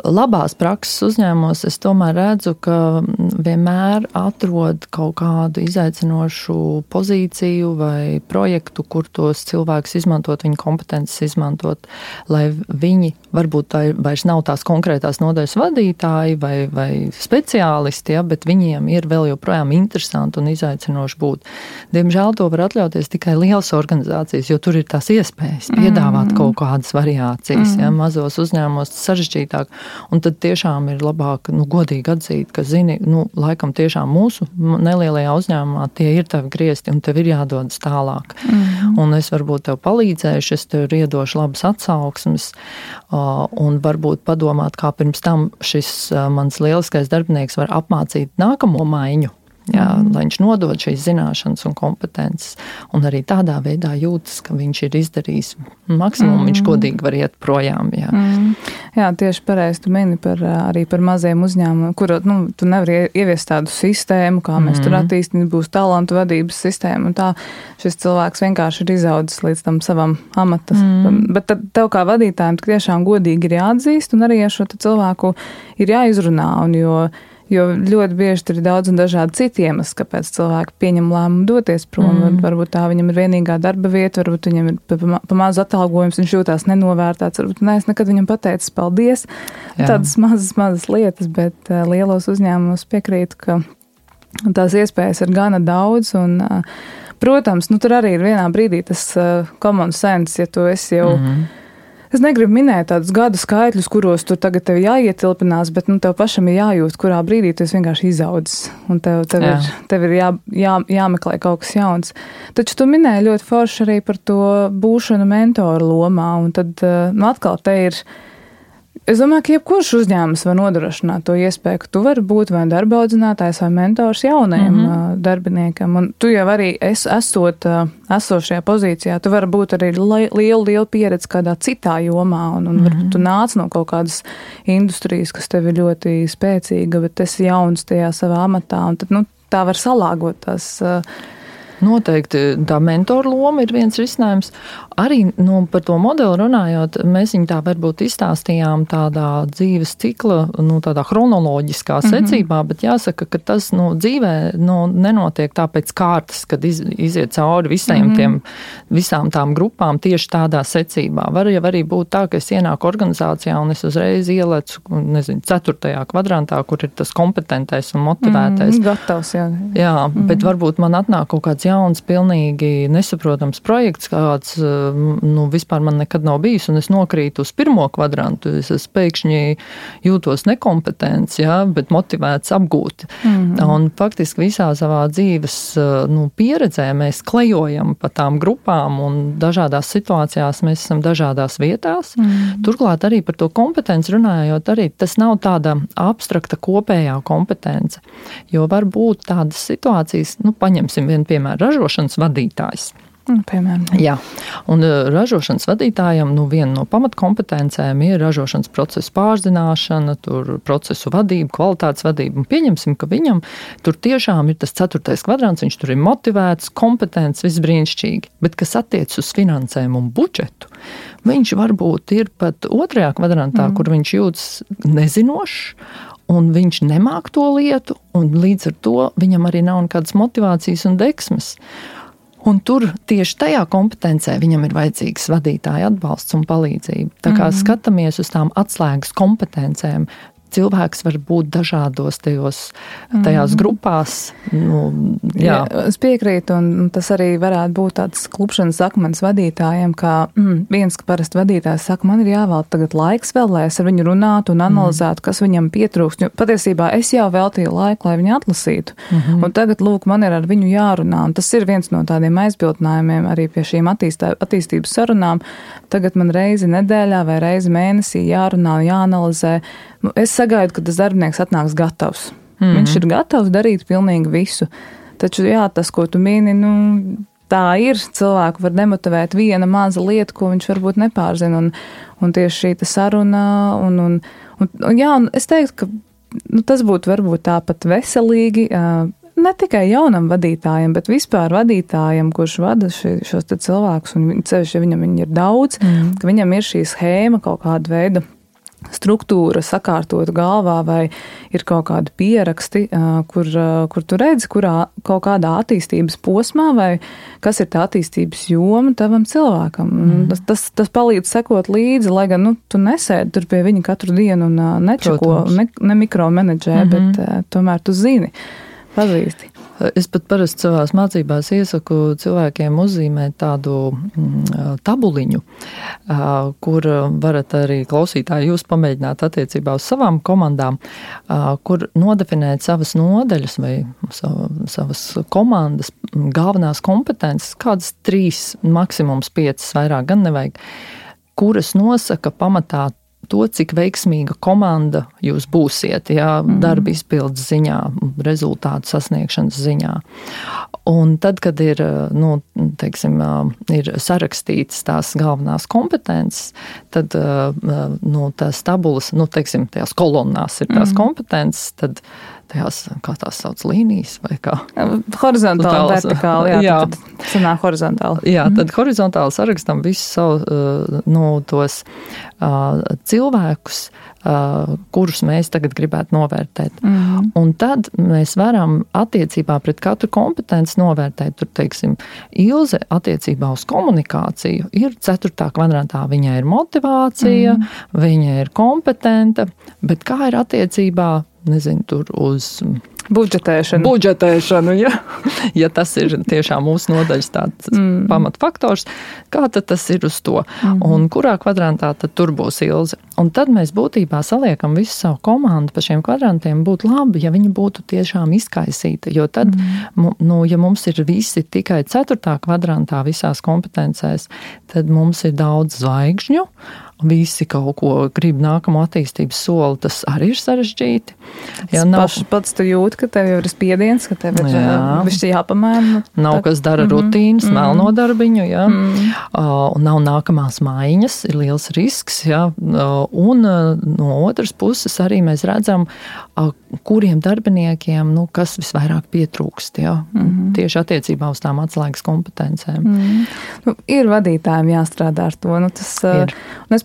labās prakses uzņēmumos es tomēr redzu, ka vienmēr atrod kaut kādu izaicinošu pozīciju vai projektu, kur tos cilvēkus izmantot, viņu kompetences izmantot, lai viņi varbūt tā vairs nav tās konkrētās nodaļas vadītāji vai, vai speciālisti, ja, bet viņiem ir vēl joprojām interesanti un izaicinoši būt. Diemžēl to var atļauties tikai lielas organizācijas, jo tur ir tās iespējas piedāvāt mm. kaut kādas variācijas. Mm. Ja, mazos uzņēmumos tas sarežģītāk. Un tad tiešām ir labāk, nu, godīgi atzīt, ka, zini, nu, laikam tiešām mūsu nelielajā uzņēmumā tie ir tavi griezti un tev ir jādodas tālāk. Mm. Un es varbūt tev palīdzēšu, es tev iedošu labas atsauksmes un varbūt padomāt, kā pirms tam šis mans lieliskais darbinieks var apmācīt nākamo maiņu. Jā. Lai viņš nodod šīs zināšanas un kompetences, un arī tādā veidā jūtas, ka viņš ir izdarījis maksimumu, mm. viņš godīgi var iet projām. Jā, mm. jā tieši pareizi tu mini par, arī par maziem uzņēmumiem, kur nu, tu nevari ieviest tādu sistēmu, kā mēs mm. tur attīstīsim, būs talantu vadības sistēma, tā šis cilvēks vienkārši ir izaudzis līdz tam savam amatam. Mm. Bet tad tev kā vadītājiem tiešām godīgi ir jāatzīst, un arī ar šo cilvēku ir jāizrunā, un jo Jo ļoti bieži tur ir daudz un dažādi citi iemesli, kāpēc cilvēki pieņem lēmumu doties prom. Mm. Varbūt tā viņam ir vienīgā darba vieta, varbūt viņam ir pa, pa atalgojums, viņš jūtās nenovērtēts. Varbūt ne, es nekad viņam pateicu paldies. Jā. Tādas mazas, mazas lietas, bet uh, lielos uzņēmumos piekrītu, ka tās iespējas ir gana daudz. Un, uh, protams, nu, tur arī ir vienā brīdī tas uh, common sense, ja tu esi jau. Mm -hmm Es negribu minēt tādus gadu skaitļus, kuros tur tagad tev jāietilpinās, bet nu, tev pašam ir jājūt, kurā brīdī tu vienkārši izaudzis. Un tev, tev Jā. ir, tev ir jā, jā, jāmeklē kaut kas jauns. Taču tu minēji ļoti forši arī par to būšanu mentoru lomā. Un tad eh, nu, atkal te ir Es domāju, ka jebkurš uzņēmums var nodrošināt to iespēju, ka tu vari būt vai darba audzinātājs vai mentors jaunajiem mm -hmm. darbiniekam. Un tu jau arī es, esot esošajā pozīcijā, tu vari būt arī liela, liela pieredze kādā citā jomā. Un, un mm -hmm. varbūt tu nāc no kaut kādas industrijas, kas tev ir ļoti spēcīga, bet esi jauns tajā savā amatā. Un tad, nu, tā var salāgot tās. Uh, Noteikti tā mentora loma ir viens risinājums. Arī nu, par to modeli runājot, mēs viņu tā varbūt izstāstījām tādā dzīves cikla, nu, tādā chronoloģiskā mhm. secībā, mm -hmm. bet jāsaka, ka tas nu, dzīvē nu, nenotiek tā pēc kārtas, kad iz, iziet cauri visiem mm -hmm. tiem, visām tām grupām tieši tādā secībā. Var jau arī būt tā, ka es ienāku organizācijā un es uzreiz ielecu, nezinu, ceturtajā kvadrantā, kur ir tas kompetentais un motivētais. Mm, gatavs, jā. Jā, mm -hmm. bet varbūt man atnāk kaut kāds jauns, pilnīgi nesaprotams projekts, kāds nu, vispār man nekad nav bijis, un es nokrītu uz pirmo kvadrantu. Es, es pēkšņi jūtos nekompetents, ja, bet motivēts apgūt. Mm -hmm. Un faktiski visā savā dzīves nu, pieredzē mēs klejojam pa tām grupām, un dažādās situācijās mēs esam dažādās vietās. Mm -hmm. Turklāt arī par to kompetenci runājot, arī tas nav tāda abstrakta kopējā kompetence, jo var būt tādas situācijas, nu, paņemsim vienu piemēru ražošanas vadītājs. Nu, piemēram. Jā, un uh, ražošanas vadītājam nu, viena no pamatkompetencēm ir ražošanas procesu pārzināšana, procesu vadība, kvalitātes vadība. Un pieņemsim, ka viņam tur tiešām ir tas ceturtais kvadrants, viņš tur ir motivēts, kompetents, viss brīnišķīgi. Bet kas attiecas uz finansēm un budžetu, viņš varbūt ir pat otrajā kvadrantā, mm. kur viņš jūtas nezinošs un viņš nemāk to lietu, un līdz ar to viņam arī nav nekādas motivācijas un deksmes. Un tur tieši tajā kompetencē viņam ir vajadzīgs vadītāja atbalsts un palīdzība. Tā kā mm -hmm. skatāmies uz tām atslēgas kompetencēm, cilvēks var būt dažādos tajos, tajās mm. grupās. Nu, jā. jā, es piekrītu, un tas arī varētu būt tāds klupšanas akmens vadītājiem, kā mm, viens, ka parasti vadītājs saka, man ir jāvēl tagad laiks vēl, lai es ar viņu runātu un analizētu, mm. kas viņam pietrūkst. Jo patiesībā es jau veltīju laiku, lai viņu atlasītu, mm -hmm. un tagad, lūk, man ir ar viņu jārunā, un tas ir viens no tādiem aizbildinājumiem arī pie šīm attīstā, attīstības sarunām. Tagad man reizi nedēļā vai reizi mēnesī jārunā un jāanalizē Nu, es sagaidu, ka tas darbinieks atnāks gatavs. Mm -hmm. Viņš ir gatavs darīt pilnīgi visu. Taču, jā, tas, ko tu mini, nu, tā ir. Cilvēku var demotivēt viena maza lieta, ko viņš varbūt nepārzina. Un, un tieši šī saruna, un, un, un, un, jā, un es teiktu, ka nu, tas būtu varbūt tāpat veselīgi. Ne tikai jaunam vadītājam, bet vispār vadītājam, kurš vada ši, šos cilvēkus, un ceļš, ja viņam ir daudz, mm. ka viņam ir šī schēma kaut kāda veida struktūra sakārtot galvā, vai ir kaut kādi pieraksti, kur, kur tu redzi, kurā kaut kādā attīstības posmā, vai kas ir tā attīstības joma tavam cilvēkam. Mm. Tas, tas, tas palīdz sekot līdzi, lai gan nu, tu nesēdi tur pie viņa katru dienu un nečako, ne, ne mikromenedžē, mm -hmm. bet tomēr tu zini, pazīsti. Es pat parasti savās mācībās iesaku cilvēkiem uzzīmēt tādu mm, tabuliņu, kur varat arī klausītāji jūs pamēģināt attiecībā uz savām komandām, kur nodefinēt savas nodeļas vai savas komandas galvenās kompetences, kādas trīs, maksimums piecas, vairāk gan nevajag, kuras nosaka pamatā to, cik veiksmīga komanda jūs būsiet, jā, mm. darba izpildes ziņā, rezultātu sasniegšanas ziņā. Un tad, kad ir, nu, teiksim, ir sarakstītas tās galvenās kompetences, tad nu, tās tabulas, nu, teiksim, tajās kolonnās ir tās mm. kompetences, tad tajās, kā tās sauc, līnijas vai kā. Horizontāli, vertikāli, jā, jā. tad sanāk horizontāli. Jā, tad horizontāli sarakstam visu savu, nu, tos cilvēkus, kurus mēs tagad gribētu novērtēt. Mm. Un tad mēs varam attiecībā pret katru kompetenci novērtēt, tur, teiksim, Ilze attiecībā uz komunikāciju ir ceturtā kvadrantā. Viņai ir motivācija, mm viņa ir kompetenta, bet kā ir attiecībā nezinu, tur uz budžetēšanu. Budžetēšanu, ja, ja tas ir tiešām mūsu nodaļas tāds mm. pamatfaktors, kā tad tas ir uz to mm. un kurā kvadrantā tad tur būs ilze. Un tad mēs būtībā saliekam visu savu komandu pa šiem kvadrantiem. Būtu labi, ja viņi būtu tiešām izkaisīti, jo tad, mm. nu, ja mums ir visi tikai ceturtā kvadrantā visās kompetencēs, tad mums ir daudz zvaigžņu visi kaut ko grib nākamo attīstības soli, tas arī ir sarežģīti. Ja nav paš, pats tu jūti, ka tev ir spiediens, ka tev ir jā. viss jāpamēna. Nav tā. kas dara mm -hmm. rutīnas, mm -hmm. melno darbiņu, jā. Mm -hmm. uh, nav nākamās maiņas, ir liels risks, jā. Uh, un uh, no otras puses arī mēs redzam, uh, kuriem darbiniekiem, nu, kas visvairāk pietrūkst, jā. Mm -hmm. Tieši attiecībā uz tām atslēgas kompetencēm. Mm -hmm. nu, ir vadītājiem jāstrādā ar to. Nu, tas, uh,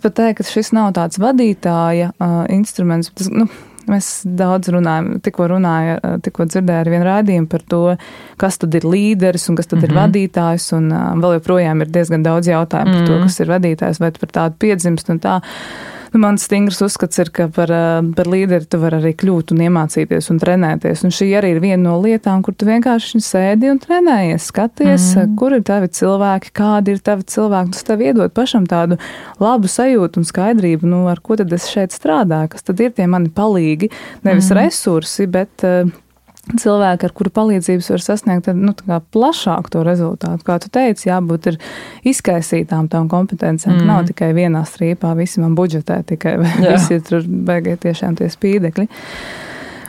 pat teiktu, ka šis nav tāds vadītāja uh, instruments. Tas, nu, Mēs daudz runājam, tikko runāju, tikko dzirdēju ar vienu rādījumu par to, kas tad ir līderis un kas tad mm -hmm. ir mhm. vadītājs. Un uh, vēl joprojām ir diezgan daudz jautājumu mm -hmm. par to, mhm. kas ir vadītājs vai par tādu piedzimst un tā. Nu, mans stingrs uzskats ir, ka par, eh, par līderi tu vari arī kļūt un iemācīties un trenēties. Un šī arī ir viena no lietām, kur tu vienkārši sēdi un trenējies, skaties, mm. kur ir tavi cilvēki, kādi ir tavi cilvēki. Tas tev iedod pašam tādu labu sajūtu un skaidrību, nu, ar ko tad es šeit strādāju, kas tad ir tie mani palīgi, nevis mm. resursi, bet uh, cilvēki, ar kuru palīdzības var sasniegt nu, plašāku to rezultātu. Kā tu teici, jābūt izkaisītām tām kompetencijām. Mm. Nav tikai vienā strīpā, visi man budžetē tikai, visi tur beigai tiešām tie spīdekļi.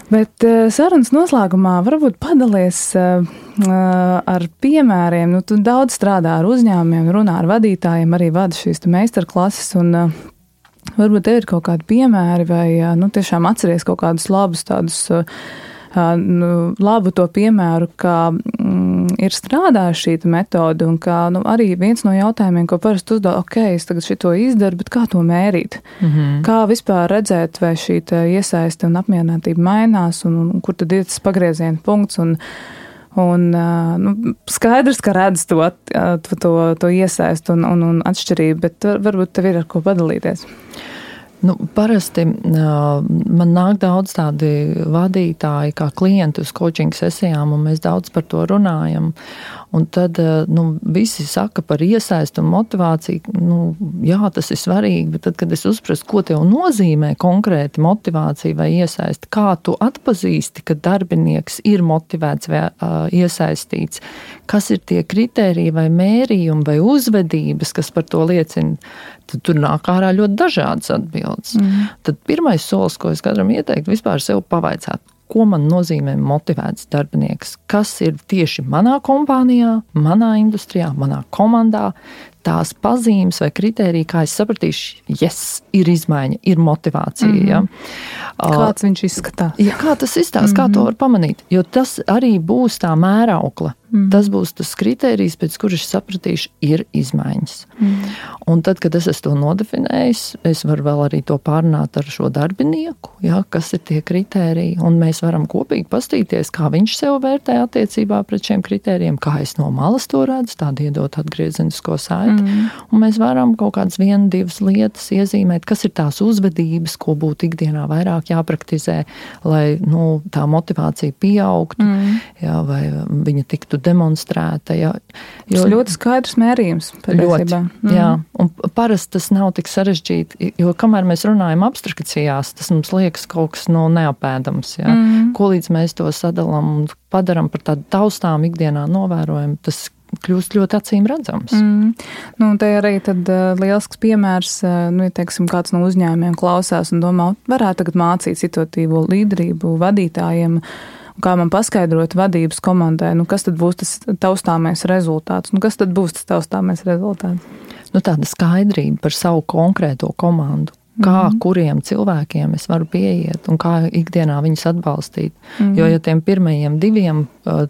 Bet uh, sarunas noslēgumā varbūt padalies uh, ar piemēriem. Nu, tu daudz strādā ar uzņēmumiem, runā ar vadītājiem, arī vada šīs meistarklases. Un, Varbūt tev ir kaut kādi piemēri, vai nu, tiešām atceries kaut kādus labus tādus uh, nu, labu to piemēru, kā mm, ir strādājusi šī metode, un kā nu, arī viens no jautājumiem, ko parasti uzdod, ok, es tagad šito izdaru, bet kā to mērīt? Mm -hmm. Kā vispār redzēt, vai šī iesaiste un apmierinātība mainās, un, un kur tad ir tas pagrieziena punkts? Un, Un, nu, skaidrs, ka redz to, to, to iesaistu un, un, un atšķirību, bet varbūt tev ir ar ko padalīties. Nu, parasti uh, man nāk daudz tādi vadītāji, kā klienti uz coaching sesijām, un mēs daudz par to runājam. Un tad nu, visi saka par iesaistu un motivāciju. Nu, jā, tas ir svarīgi, bet tad, kad es uzprasu, ko tev nozīmē konkrēti motivācija vai iesaisti, kā tu atpazīsti, ka darbinieks ir motivēts vai uh, iesaistīts, kas ir tie kriteriji vai mērījumi vai uzvedības, kas par to liecina tad tur nāk ārā ļoti dažādas atbildes. Mm. Tad pirmais solis, ko es katram ieteiktu, vispār sev pavaicāt, ko man nozīmē motivēts darbinieks, kas ir tieši manā kompānijā, manā industrijā, manā komandā, tās pazīmes vai kritērija, kā es sapratīšu, yes, ir izmaiņa, ir motivācija. Mm -hmm. ja. Kāds viņš izskatās? Ja, kā tas izskatās, mm -hmm. kā to mhm. var pamanīt? Jo tas arī būs tā mēraukla. Mm. Tas būs tas kriterijs, pēc kuras es sapratīšu, ir izmaiņas. Mm. Un tad, kad es to nodefinēju, es varu vēl arī to pārunāt ar šo darbinieku, ja, kas ir tie kriteriji. Un mēs varam kopīgi pastīties, kā viņš sev vērtē attiecībā pret šiem kritērijiem, kā es no malas to redzu, tādu iedot atgriezenisko saiti. Mm. Un mēs varam kaut kādas vienas, divas lietas iezīmēt, kas ir tās uzvedības, ko būtu ikdienā vairāk jāpraktizē, lai nu, tā motivācija pieaugtu, mm. jā, vai viņa tiktu demonstrēta. Jā, jo, tas ļoti skaidrs mērījums. Ļoti, mm. jā, un parasti tas nav tik sarežģīti, jo kamēr mēs runājam abstrakcijās, tas mums liekas kaut kas no neapēdams. Jā. Mm. Ko līdz mēs to sadalām un padarām par tādu taustām ikdienā novērojumu, tas kļūst ļoti acīm redzams. Mm. Nu, te arī tad, uh, liels piemērs, uh, nu, ja teiksim, kāds no uzņēmumiem klausās un domā, varētu tagad mācīt situatīvo līderību vadītājiem. Kā man paskaidrot vadības komandai, nu, kas tad būs tas taustāmais rezultāts? Nu, kas tad būs tas taustāmais rezultāts? Nu, tāda skaidrība par savu konkrēto komandu kā mm. kuriem cilvēkiem es varu pieiet un kā ikdienā viņus atbalstīt. Mm. Jo, ja tiem pirmajiem diviem,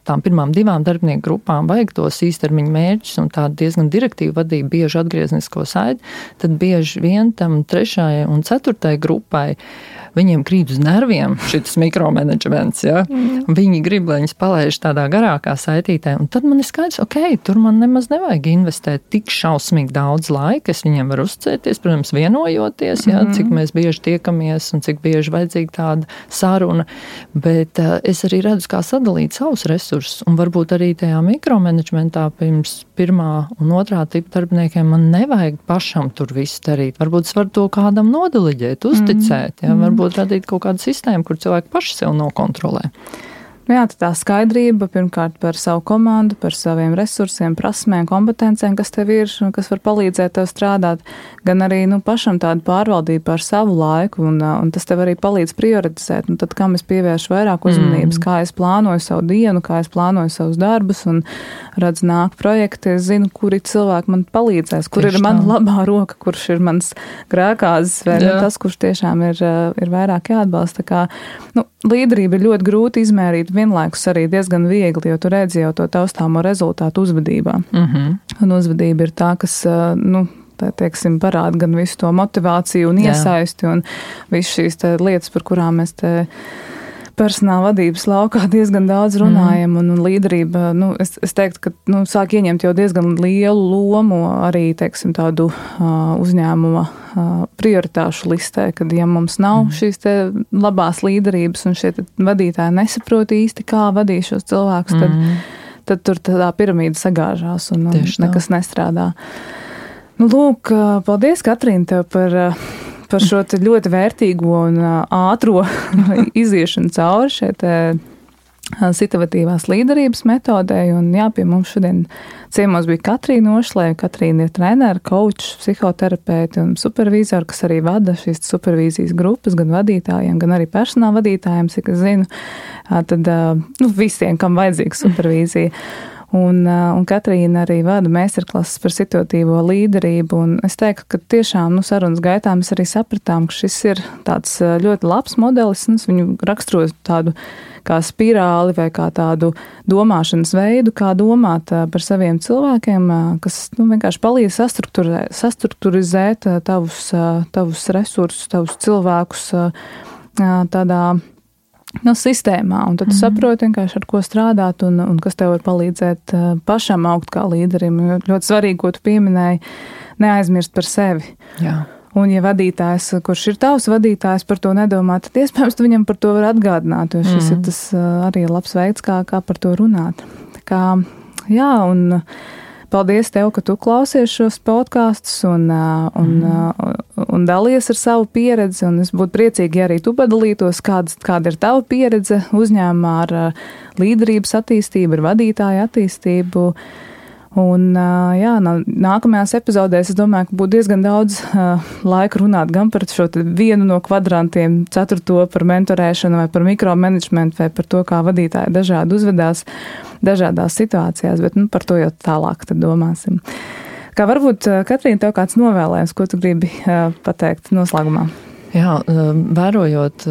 tām pirmām divām darbinieku grupām vajag tos īstermiņa mērķus un tādu diezgan direktīvu vadību, bieži atgrieznisko saiti, tad bieži vien tam trešajai un ceturtajai grupai viņiem krīt uz nerviem šis mikromanagements. Ja? Mm. Viņi grib, lai viņas palaiž tādā garākā saitītē. Un tad man ir skaidrs, ok, tur man nemaz nevajag investēt tik šausmīgi daudz laika. Es viņiem varu uzcēties, protams, vienojoties, ja? mm. cik mēs bieži tiekamies un cik bieži vajadzīga tāda saruna. Bet uh, es arī redzu, kā sadalīt savus resursus. Un varbūt arī tajā mikromanagementā pirms pirmā un otrā tipa darbiniekiem man nevajag pašam tur visu darīt. Varbūt es varu to kādam nodaliģēt, uzticēt. Mm. Ja? Varbūt varbūt radīt kaut kādu sistēmu, kur cilvēki paši sev nokontrolē. Nu jā, tā skaidrība pirmkārt par savu komandu, par saviem resursiem, prasmēm, kompetencēm, kas tev ir un kas var palīdzēt tev strādāt, gan arī nu, pašam tādu pārvaldību par savu laiku, un, un tas tev arī palīdz prioritizēt. Un tad, kam es pievēršu vairāk uzmanības, mm. kā es plānoju savu dienu, kā es plānoju savus darbus, un redz nāk projekti, es zinu, kuri cilvēki man palīdzēs, kur Tieši ir mana labā roka, kurš ir mans grēkāzes, vai nu, tas, kurš tiešām ir, ir vairāk jāatbalsta. Kā, nu, līderība ir ļoti grūti izmērīt vienlaikus arī diezgan viegli, jo tu redzi jau to taustāmo rezultātu uzvedībā. Mm -hmm. Un uzvedība ir tā, kas, nu, tā teiksim, parāda gan visu to motivāciju un iesaisti un visas šīs lietas, par kurām mēs te personāla vadības laukā diezgan daudz runājam, mm. un, un līderība, nu, es, es teiktu, ka nu, sāk ieņemt jau diezgan lielu lomu arī, teiksim, tādu uh, uzņēmuma uh, prioritāšu listē, kad, ja mums nav mm. šīs labās līderības un šie vadītāji nesaprot īsti, kā vadīt šos cilvēkus, tad, mm. tad tur tā piramīda sagāžās un, un nekas nestrādā. Nu, lūk, paldies, Katrīna, tev par par šo ļoti vērtīgo un ātro iziešanu cauri šeit situatīvās līderības metodē. Un, jā, pie mums šodien ciemos bija Katrīna Ošlē. Katrīna ir trenere, coach, psihoterapeite un supervizora, kas arī vada šīs supervīzijas grupas gan vadītājiem, gan arī personāla vadītājiem, cik es zinu. Tad nu, visiem, kam vajadzīga supervīzija. Un, un Katrīna arī vada meistarklases par situatīvo līderību. Es teiktu, ka tiešām nu, sarunas gaitā mēs arī sapratām, ka šis ir tāds ļoti labs modelis. Viņu raksturo tādu kā spirāli vai kā tādu domāšanas veidu, kā domāt par saviem cilvēkiem, kas nu, vienkārši palīdz sastruktūrizēt tavus, tavus resursus, tavus cilvēkus tādā no sistēmā. Un tad mm -hmm. saproti vienkārši, ar ko strādāt un, un kas tev var palīdzēt uh, pašam augt kā līderim. Ļoti svarīgi, ko tu pieminēji, neaizmirst par sevi. Jā. Un, ja vadītājs, kurš ir tavs vadītājs, par to nedomā, tad iespējams viņam par to var atgādināt, jo šis mm. ir tas uh, arī labs veids, kā, kā par to runāt. Tā kā, jā, un Paldies tev, ka tu klausies šos podkāstus un, un, mm. un dalies ar savu pieredzi. Es būtu priecīgi, ja arī tu padalītos, kāda, kāda ir tava pieredze uzņēmumā ar līderības attīstību, ar vadītāju attīstību. Un, jā, nākamajās epizodēs es domāju, ka būtu diezgan daudz laika runāt gan par šo vienu no kvadrantiem, ceturto par mentorēšanu vai par mikromanagementu vai par to, kā vadītāji dažādi uzvedās dažādās situācijās, bet nu, par to jau tālāk domāsim. Kā varbūt, Katrīna, tev kāds novēlējums, ko tu gribi pateikt noslēgumā? Jā, vērojot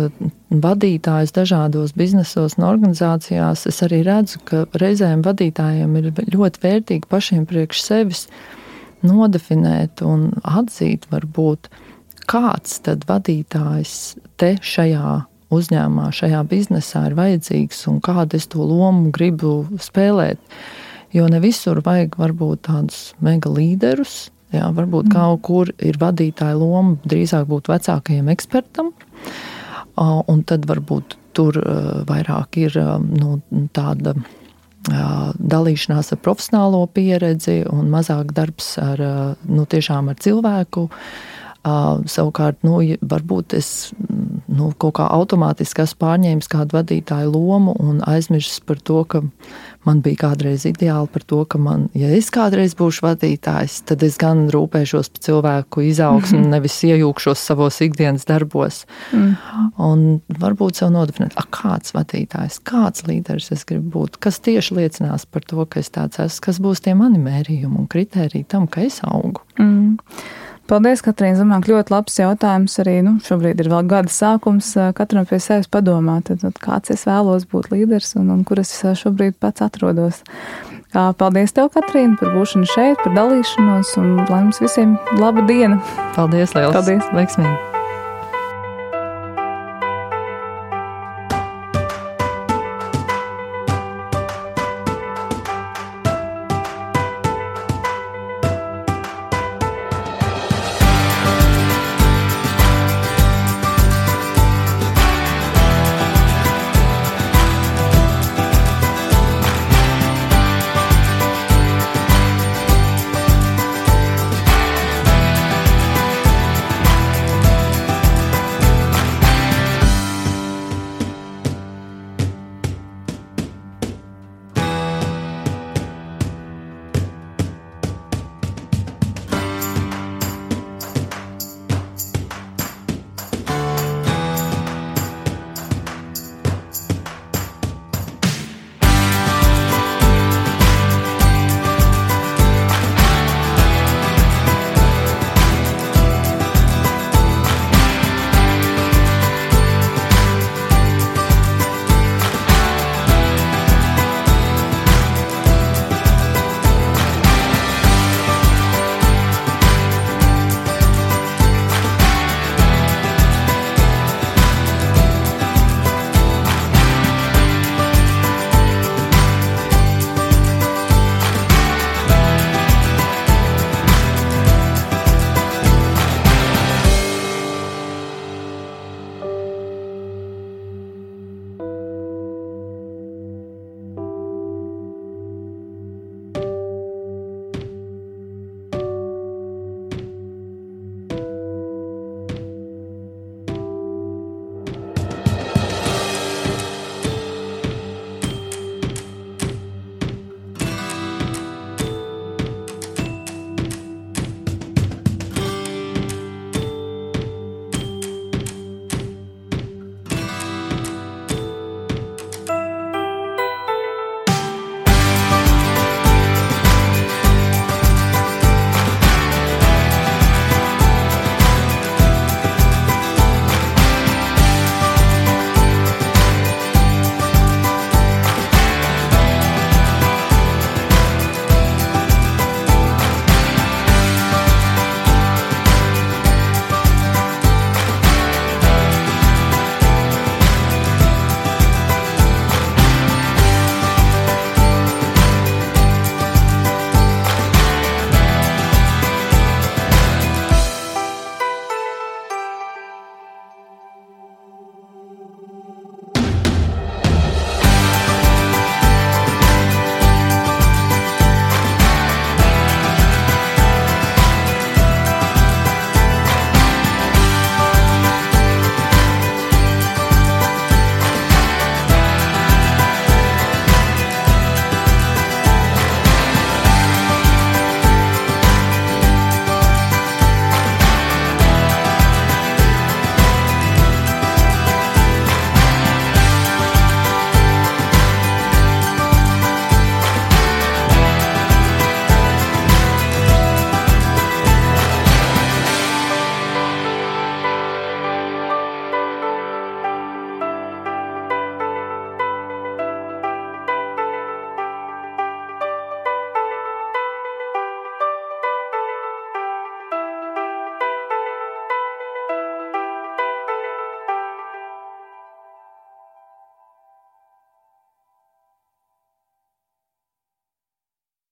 vadītājus dažādos biznesos un organizācijās, es arī redzu, ka reizēm vadītājiem ir ļoti vērtīgi pašiem priekš sevis nodefinēt un atzīt, varbūt, kāds tad vadītājs te šajā uzņēmumā, šajā biznesā ir vajadzīgs un kādu es to lomu gribu spēlēt. Jo ne visur vajag varbūt tādus mega līderus, Jā, varbūt mm. kaut kur ir vadītāja loma, drīzāk būt vecākajam ekspertam, un tad varbūt tur vairāk ir nu, tāda dalīšanās ar profesionālo pieredzi un mazāk darbs ar, nu, ar cilvēku. Savukārt, nu, varbūt es nu, kaut kā automātiski esmu pārņēmis kādu vadītāju lomu un aizmirsis par to, ka man bija kādreiz ideāli par to, ka man, ja es kādreiz būšu vadītājs, tad es gan rūpēšos par cilvēku izaugsmu, mm -hmm. nevis iejūkšos savos ikdienas darbos. Mm. Un varbūt sev nodefinēt, a, kāds vadītājs, kāds līderis es gribu būt, kas tieši liecinās par to, ka es tāds esmu, kas būs tie mani mērījumi un kritēriji tam, ka es augu. Paldies, Katrīna Zemāk. Ļoti labs jautājums. Arī nu, šobrīd ir vēl gada sākums. Katram pie sevis padomāt, tad, tad kāds es vēlos būt līderis un, un kur es šobrīd pats atrodos. Paldies tev, Katrīna, par būšanu šeit, par dalīšanos un lai mums visiem laba diena. Paldies, liels! Paldies! Veiksmīgi!